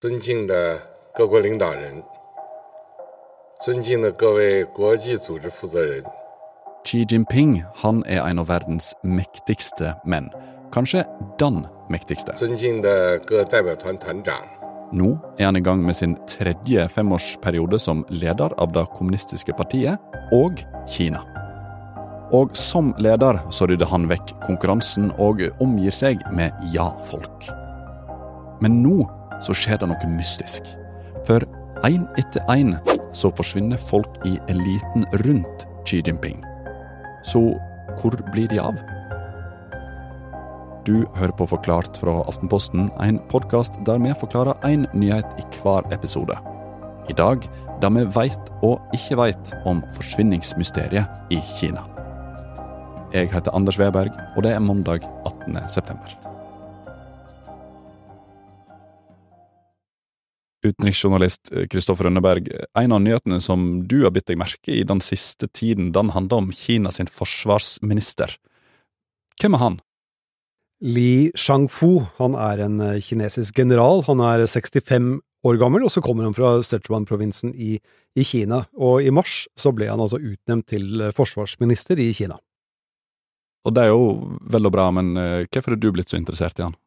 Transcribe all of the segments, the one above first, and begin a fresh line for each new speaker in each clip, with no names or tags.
尊敬的各国领导人，尊敬的各位国际组织负责人。
Xi Jinping han er en av verdens mektigste menn. Kanskje den mektigste.
尊敬的各代表团团长，
Nå er han i gang med sin tredje femårsperiode som leder av det kommunistiske partiet og Kina. Og som leder så rydder han vekk konkurransen og omgir seg med ja-folk. Men nå så skjer det noe mystisk. For én etter én så forsvinner folk i eliten rundt Xi Jinping. Så hvor blir de av? Du hører på Forklart fra Aftenposten, en podkast der vi forklarer én nyhet i hver episode. I dag det vi veit og ikke veit om forsvinningsmysteriet i Kina. Jeg heter Anders Weberg, og det er mandag 18. september. Utenriksjournalist Kristoffer Rønneberg, en av nyhetene som du har bitt deg merke i den siste tiden, den handler om Kina sin forsvarsminister. Hvem er han?
Li Shangfu han er en eh, kinesisk general. Han er 65 år gammel, og så kommer han fra Sichuan-provinsen i, i Kina. Og i mars så ble han altså utnevnt til eh, forsvarsminister i Kina.
Og det er jo vel og bra, men eh, hvorfor er du blitt så interessert i han?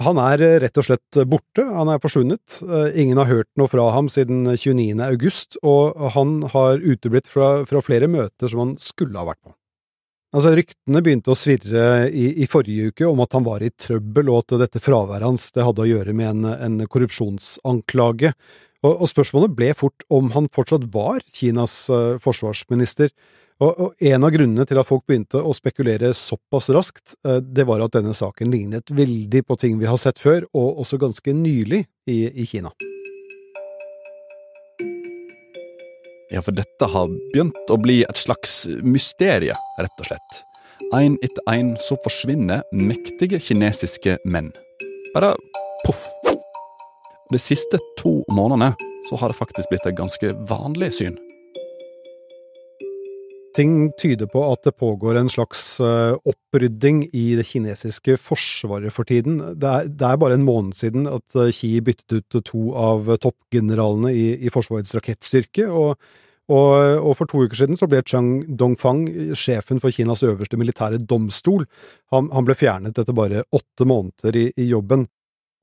Han er eh, rett og slett borte, han er forsvunnet. Eh, Ingen har hørt noe fra ham siden 29. august, og han har uteblitt fra, fra flere møter som han skulle ha vært på. Altså, Ryktene begynte å svirre i, i forrige uke om at han var i trøbbel, og at dette fraværet hans det hadde å gjøre med en, en korrupsjonsanklage. Og, og spørsmålet ble fort om han fortsatt var Kinas eh, forsvarsminister. Og, og en av grunnene til at folk begynte å spekulere såpass raskt, eh, det var at denne saken lignet veldig på ting vi har sett før, og også ganske nylig i, i Kina.
Ja, for dette har begynt å bli et slags mysterie, rett og slett. Én etter én så forsvinner mektige kinesiske menn. Bare poff. De siste to månedene så har det faktisk blitt et ganske vanlig syn.
Ting tyder på at det pågår en slags eh, opprydding i det kinesiske forsvaret for tiden. Det er, det er bare en måned siden at eh, Xi byttet ut to av toppgeneralene i, i Forsvarets rakettstyrke, og, og, og for to uker siden så ble Chang Dongfang sjefen for Kinas øverste militære domstol. Han, han ble fjernet etter bare åtte måneder i, i jobben.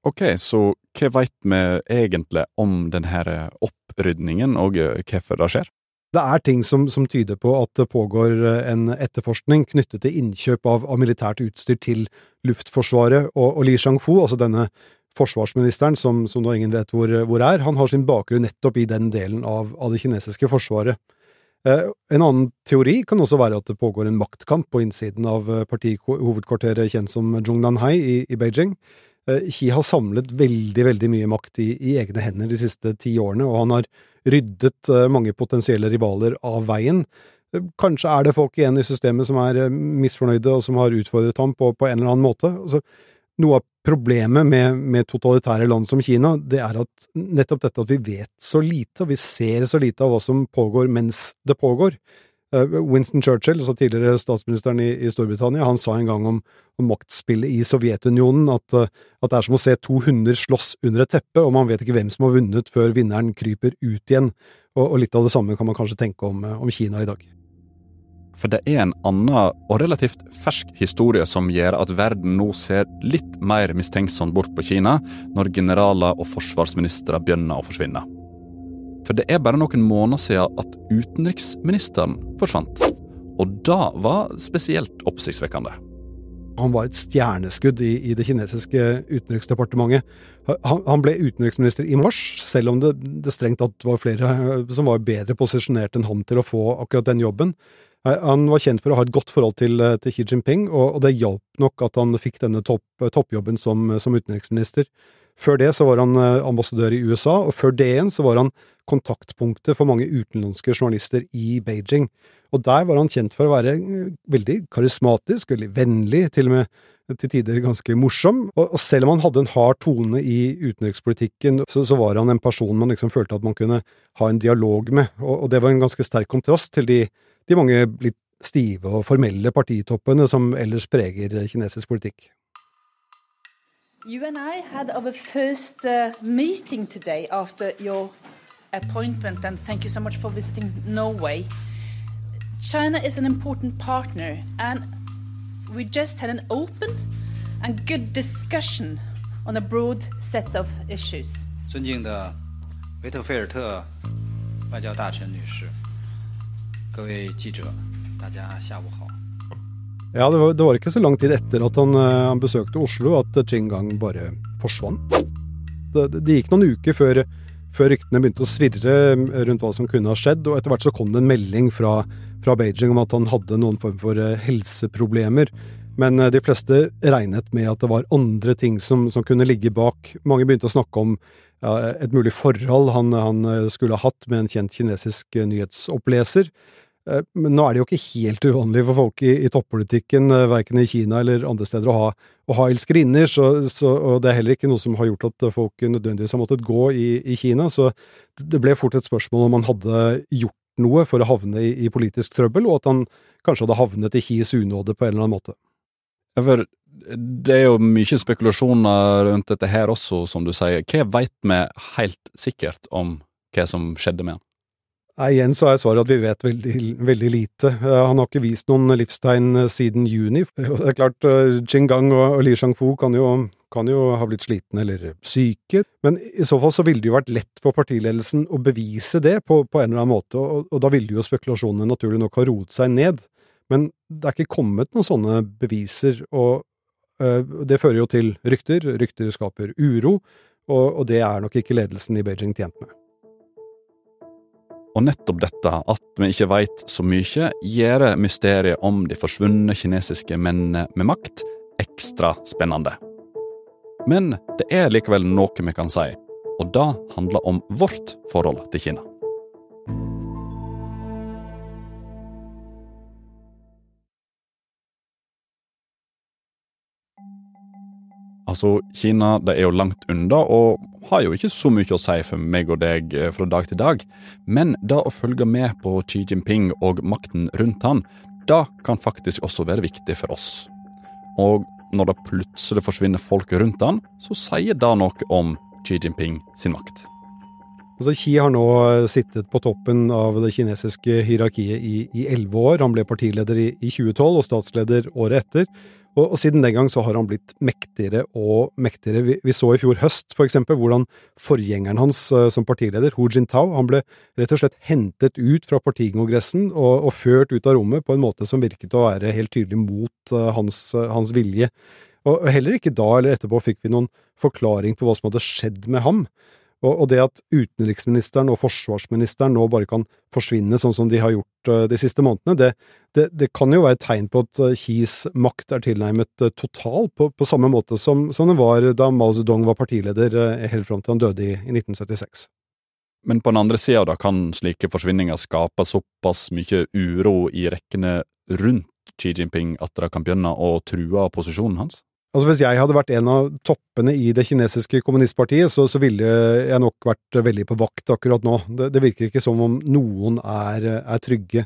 Ok, så hva veit vi egentlig om denne opprydningen, og eh, hvorfor det skjer?
Det er ting som, som tyder på at det pågår eh, en etterforskning knyttet til innkjøp av, av militært utstyr til Luftforsvaret, og, og Li Shangfu, altså denne forsvarsministeren som, som nå ingen vet hvor, hvor er, han har sin bakgrunn nettopp i den delen av, av det kinesiske forsvaret. Eh, en annen teori kan også være at det pågår en maktkamp på innsiden av eh, partihovedkvarteret kjent som Zhongnanhai i, i Beijing. Eh, Xi har samlet veldig, veldig mye makt i, i egne hender de siste ti årene, og han har ryddet eh, mange potensielle rivaler av veien. Eh, Kanskje er det folk igjen i systemet som er misfornøyde og som har utfordret ham på, på en eller annen måte. Altså, noe av problemet med, med totalitære land som Kina, det er at nettopp dette at vi vet så lite, og vi ser så lite av hva som pågår mens det pågår. Eh, Winston Churchill, altså tidligere statsministeren i, i Storbritannia, han sa en gang om, om maktspillet i Sovjetunionen at, eh, at det er som å se to hunder slåss under et teppe, og man vet ikke hvem som har vunnet før vinneren kryper ut igjen. Og, og litt av det samme kan man kanskje tenke om, eh, om Kina i dag.
For det er en annen og relativt fersk historie som gjør at verden nå ser litt mer mistenksomt bort på Kina når generaler og forsvarsministre begynner å forsvinne. For det er bare noen måneder siden at utenriksministeren forsvant. Og det var spesielt oppsiktsvekkende.
Han var et stjerneskudd i, i det kinesiske utenriksdepartementet. Han, han ble utenriksminister i mars, selv om det, det strengt tatt var flere eh, som var bedre posisjonert enn han til å få akkurat den jobben. Eh, Han var kjent for å ha et godt forhold til, eh, til Xi Jinping, og, og det hjalp nok at han fikk denne topp, toppjobben som, som utenriksminister. Før det så var han eh, ambassadør i USA, og før det igjen så var han kontaktpunktet for mange utenlandske journalister i Beijing. Og der var han kjent for å være eh, veldig karismatisk, veldig vennlig, til og med til tider ganske morsom. Og, og selv om han hadde en hard tone i utenrikspolitikken, så, så var han en person man liksom følte at man kunne ha en dialog med, og, og det var en ganske sterk kontrast til de, de mange litt stive og formelle partitoppene som ellers preger kinesisk politikk.
You and I had our first uh, meeting today after your appointment, and thank you so much for visiting Norway. China is an important partner, and we just had an open and good discussion on a broad set of issues.
尊敬的维特菲尔特外交大臣女士，各位记者，大家下午好。
Ja, det var, det var, ikke så lang tid etter at han, eh, han besøkte Oslo at Chingang bare forsvant. Det, det gikk noen uker før, før, ryktene begynte å svirre rundt hva som kunne ha skjedd, og etter hvert så kom det en melding fra, fra Beijing om at han hadde noen form for eh, helseproblemer. Men eh, de fleste regnet med at det var andre ting som, som kunne ligge bak. Mange begynte å snakke om ja, et mulig forhold han, han, skulle ha hatt med en kjent kinesisk nyhetsoppleser. Eh, men nå er det jo ikke helt uvanlig for folk i, i toppolitikken, eh, verken i Kina eller andre steder, å ha, å ha elskerinner, og det er heller ikke noe som har gjort at folk nødvendigvis har måttet gå i, i, Kina. Så det ble fort et spørsmål om han hadde gjort noe for å havne i, i politisk trøbbel, og at han kanskje hadde havnet i Kis unåde på en eller annen måte.
For det er jo mye spekulasjoner rundt dette her også, som du sier. Hva veit vi helt sikkert om hva som skjedde med han?
Nei, Igjen så er svaret at vi vet veldig, veldig lite. Han har ikke vist noen livstegn eh, siden juni. Det er klart, eh, og Li Shangfu kan jo, kan jo ha blitt slitne eller syke, men i så fall så ville det jo vært lett for partiledelsen å bevise det på, på en eller annen måte, og, og da ville jo spekulasjonene naturlig nok ha roet seg ned. Men det er ikke kommet noen sånne beviser, og øh, det fører jo til rykter. Rykter skaper uro, og, og det er nok ikke ledelsen i Beijing tjent med.
Og nettopp dette, at vi ikke veit så mye, gjør mysteriet om de forsvunne kinesiske mennene med makt ekstra spennende. Men det er likevel noe vi kan si, og det handler om vårt forhold til Kina. Altså, Kina det er jo langt unna, og har jo ikke så mye å si for meg og deg eh, fra dag til dag. Men det å følge med på Xi Jinping og makten rundt han, det kan faktisk også være viktig for oss. Og når det plutselig forsvinner folk rundt han, så sier det noe om Xi Jinping sin makt.
Altså, Xi har nå sittet på toppen av det kinesiske hierarkiet i elleve år. Han ble partileder i, i 2012 og statsleder året etter. Og, og, siden den gang så har han blitt mektigere og mektigere. Vi, vi så i fjor høst for eksempel hvordan forgjengeren hans uh, som partileder, Hu Jintao, han ble rett og slett hentet ut fra partikongressen og, og, ført ut av rommet på en måte som virket å være helt tydelig mot uh, hans, uh, hans, vilje. Og heller ikke da eller etterpå fikk vi noen forklaring på hva som hadde skjedd med ham. Og, det at utenriksministeren og forsvarsministeren nå bare kan forsvinne sånn som de har gjort uh, de siste månedene, det, det, det, kan jo være et tegn på at Kis makt er tilnærmet uh, total, på, på, samme måte som, som den var da Mao Zedong var partileder helt fram til han døde i, i 1976.
Men på den andre sida da kan slike forsvinninger skape såpass mye uro i rekkene rundt Xi Jinping at det kan begynne å true posisjonen hans?
Altså Hvis jeg hadde vært en av toppene i det kinesiske kommunistpartiet, så, så ville jeg nok vært veldig på vakt akkurat nå. Det, det virker ikke som om noen er, er, trygge.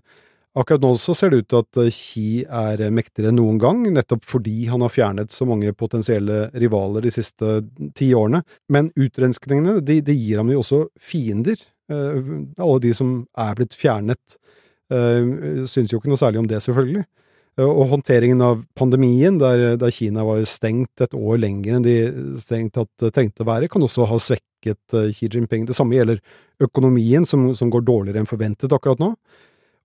Akkurat nå så ser det ut til at Xi er mektigere enn noen gang, nettopp fordi han har fjernet så mange potensielle rivaler de siste ti årene. Men utrenskningene de, de gir ham jo også fiender. Uh, alle de som er blitt fjernet, synes syns jo ikke noe særlig om det, selvfølgelig. Eh, og håndteringen av pandemien, der, der, Kina var stengt et år lenger enn de strengt tatt trengte å være, kan også ha svekket eh, Xi Jinping. Det samme gjelder økonomien, som, som går dårligere enn forventet akkurat nå.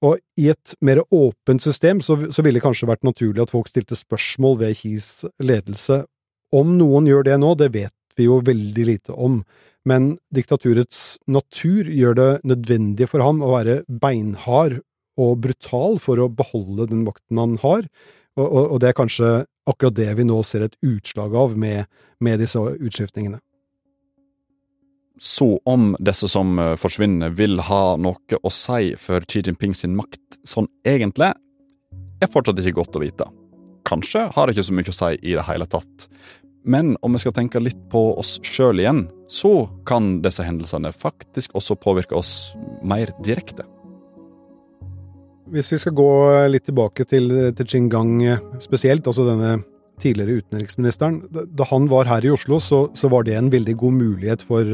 Og i et mer åpent system så, så ville det kanskje vært naturlig at folk stilte spørsmål ved Xis ledelse. Om noen gjør det nå, det vet vi jo veldig lite om, men diktaturets natur gjør det nødvendig for ham å være beinhard og brutal for å beholde den makten han har, og, og, og, det er kanskje akkurat det vi nå ser et utslag av med, med disse utskiftningene.
Så om disse som eh, forsvinner vil ha noe å si for Xi Jinping sin makt sånn egentlig, er fortsatt ikke godt å vite. Kanskje har det ikke så mye å si i det hele tatt. Men om vi skal tenke litt på oss sjøl igjen, så kan disse hendelsene faktisk også påvirke oss mer direkte.
Hvis vi skal gå litt tilbake til, til Qinggang spesielt, altså denne tidligere utenriksministeren. Da han var her i Oslo, så, så var det en veldig god mulighet for,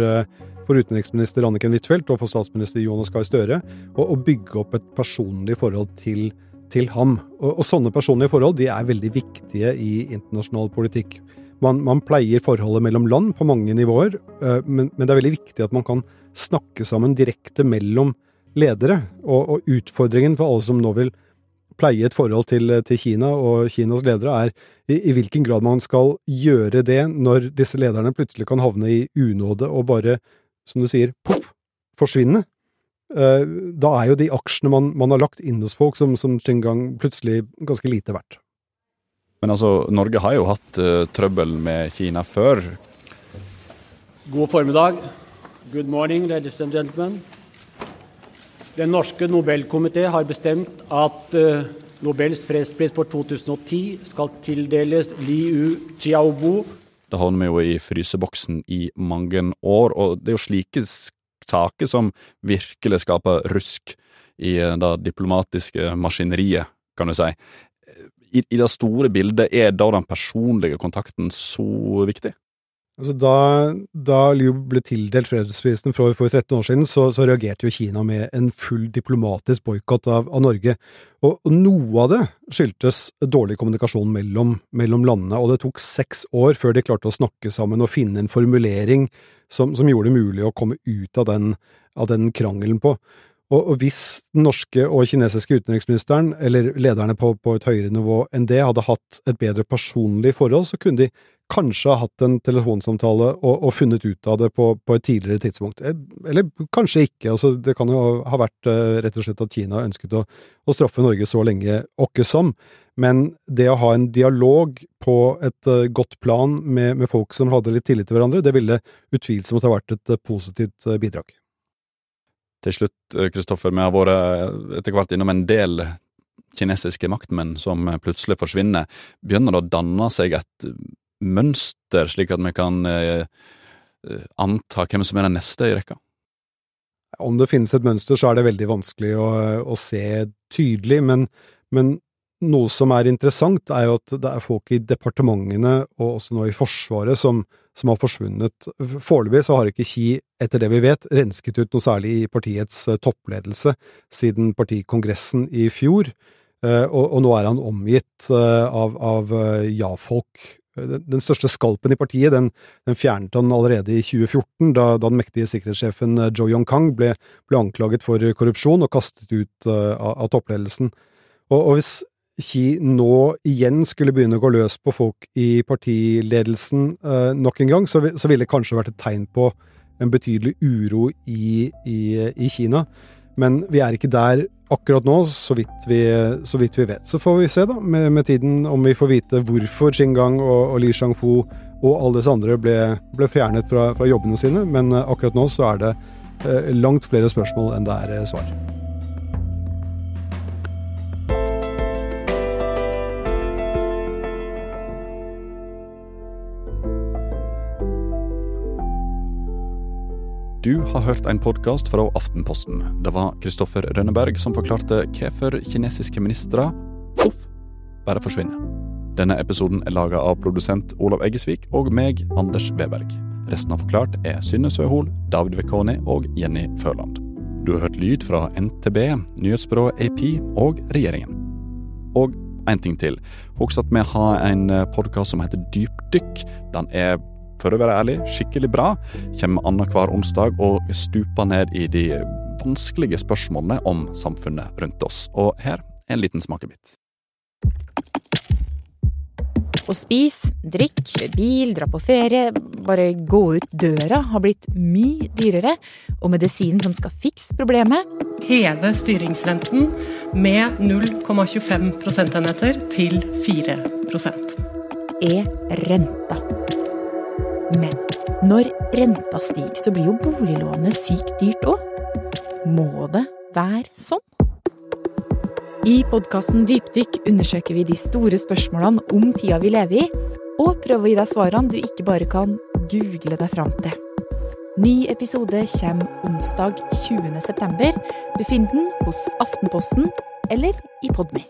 for utenriksminister Anniken Huitfeldt og for statsminister Jonas Gahr Støre å, å, bygge opp et personlig forhold til, til ham. Og, og, sånne personlige forhold de er veldig viktige i internasjonal politikk. Man, man pleier forholdet mellom land på mange nivåer, men, men, det er veldig viktig at man kan snakke sammen direkte mellom ledere. Og, og utfordringen for alle som nå vil pleie et forhold til, til Kina og Kinas ledere, er i, i, hvilken grad man skal gjøre det når disse lederne plutselig kan havne i unåde og bare, som du sier, poff, forsvinne. Uh, da er jo de aksjene man, man har lagt inn hos folk som, som gang plutselig ganske lite verdt.
Men altså, Norge har jo hatt uh, trøbbel med Kina før.
God formiddag. Good morning, ladies and gentlemen. Den norske Nobelkomité har bestemt at uh, Nobels fredspris for 2010 skal tildeles Liu Xiaobo.
Det havner vi jo i fryseboksen i mange år, og det er jo slike saker som virkelig skaper rusk i eh, det diplomatiske maskineriet, kan du si. I, I, det store bildet, er da den personlige kontakten så viktig?
Altså da, da, Liu ble tildelt fredsprisen for, for 13 år siden, så, så, reagerte jo Kina med en full diplomatisk boikott av, av, Norge. Og, og, noe av det skyldtes dårlig kommunikasjon mellom, mellom, landene, og det tok seks år før de klarte å snakke sammen og finne en formulering som, som gjorde det mulig å komme ut av den, av den krangelen på. Og, hvis den norske og kinesiske utenriksministeren, eller lederne på, på et høyere nivå enn det, hadde hatt et bedre personlig forhold, så kunne de kanskje har hatt en telefonsamtale og, og funnet ut av det på, på, et tidligere tidspunkt. Eh, eller kanskje ikke. altså Det kan jo ha vært uh, rett og slett at Kina ønsket å, å straffe Norge så lenge åkke som. Men det å ha en dialog på et uh, godt plan med, med, folk som hadde litt tillit til hverandre, det ville utvilsomt ha vært et positivt bidrag.
Til slutt, Kristoffer, vi har vært etter hvert innom en del kinesiske maktmenn som plutselig forsvinner. Begynner det å danne seg et mønster, slik at vi kan eh, eh, anta hvem som er den neste i rekka?
Om det finnes et mønster, så er det veldig vanskelig å, å se tydelig, men, men, noe som er interessant, er jo at det er folk i departementene, og også nå i Forsvaret, som, som har forsvunnet. Foreløpig så har ikke Ki, etter det vi vet, rensket ut noe særlig i partiets eh, toppledelse siden partikongressen i fjor. Og, og, nå er han omgitt av, av ja-folk den største skalpen i partiet den, den, fjernet han allerede i 2014, da, da den mektige sikkerhetssjefen eh, Zhou Yongkang ble, ble, anklaget for korrupsjon og kastet ut uh, av, toppledelsen. Og, og, hvis Xi nå igjen skulle begynne å gå løs på folk i partiledelsen uh, nok en gang, så, så, ville det kanskje vært et tegn på en betydelig uro i, i, i Kina. Men vi er ikke der akkurat nå, så vidt vi, så vidt vi vet. Så får vi se da, med, med, tiden om vi får vite hvorfor Xingang og, og Li Shangfu og alle disse andre ble, ble fjernet fra, fra, jobbene sine. Men eh, akkurat nå så er det eh, langt flere spørsmål enn det er eh, svar.
Du har hørt en podkast fra Aftenposten. Det var Kristoffer Rønneberg som forklarte hvorfor kinesiske ministre poff bare forsvinner. Denne episoden er laga av produsent Olav Eggesvik og meg, Anders Weberg. Resten av Forklart er Synne Søhol, David Vekoni og Jenny Førland. Du har hørt lyd fra NTB, nyhetsbyrået AP og regjeringen. Og en ting til. Husk at vi har en podkast som heter Dypdykk. Den er for å være ærlig, skikkelig bra. Kommer annenhver onsdag og stuper ned i de vanskelige spørsmålene om samfunnet rundt oss. Og her er en liten smakebit.
Å spise, drikke, kjøre bil, dra på ferie, bare gå ut døra har blitt mye dyrere. Og medisinen som skal fikse problemet
Heve styringsrenten med 0,25 prosentenheter til 4%
Er renta. Men når renta stiger, så blir jo boliglånet sykt dyrt òg. Må det være sånn? I podkasten Dypdykk undersøker vi de store spørsmålene om tida vi lever i, og prøver å gi deg svarene du ikke bare kan google deg fram til. Ny episode kommer onsdag 20. september. Du finner den hos Aftenposten eller i Podme.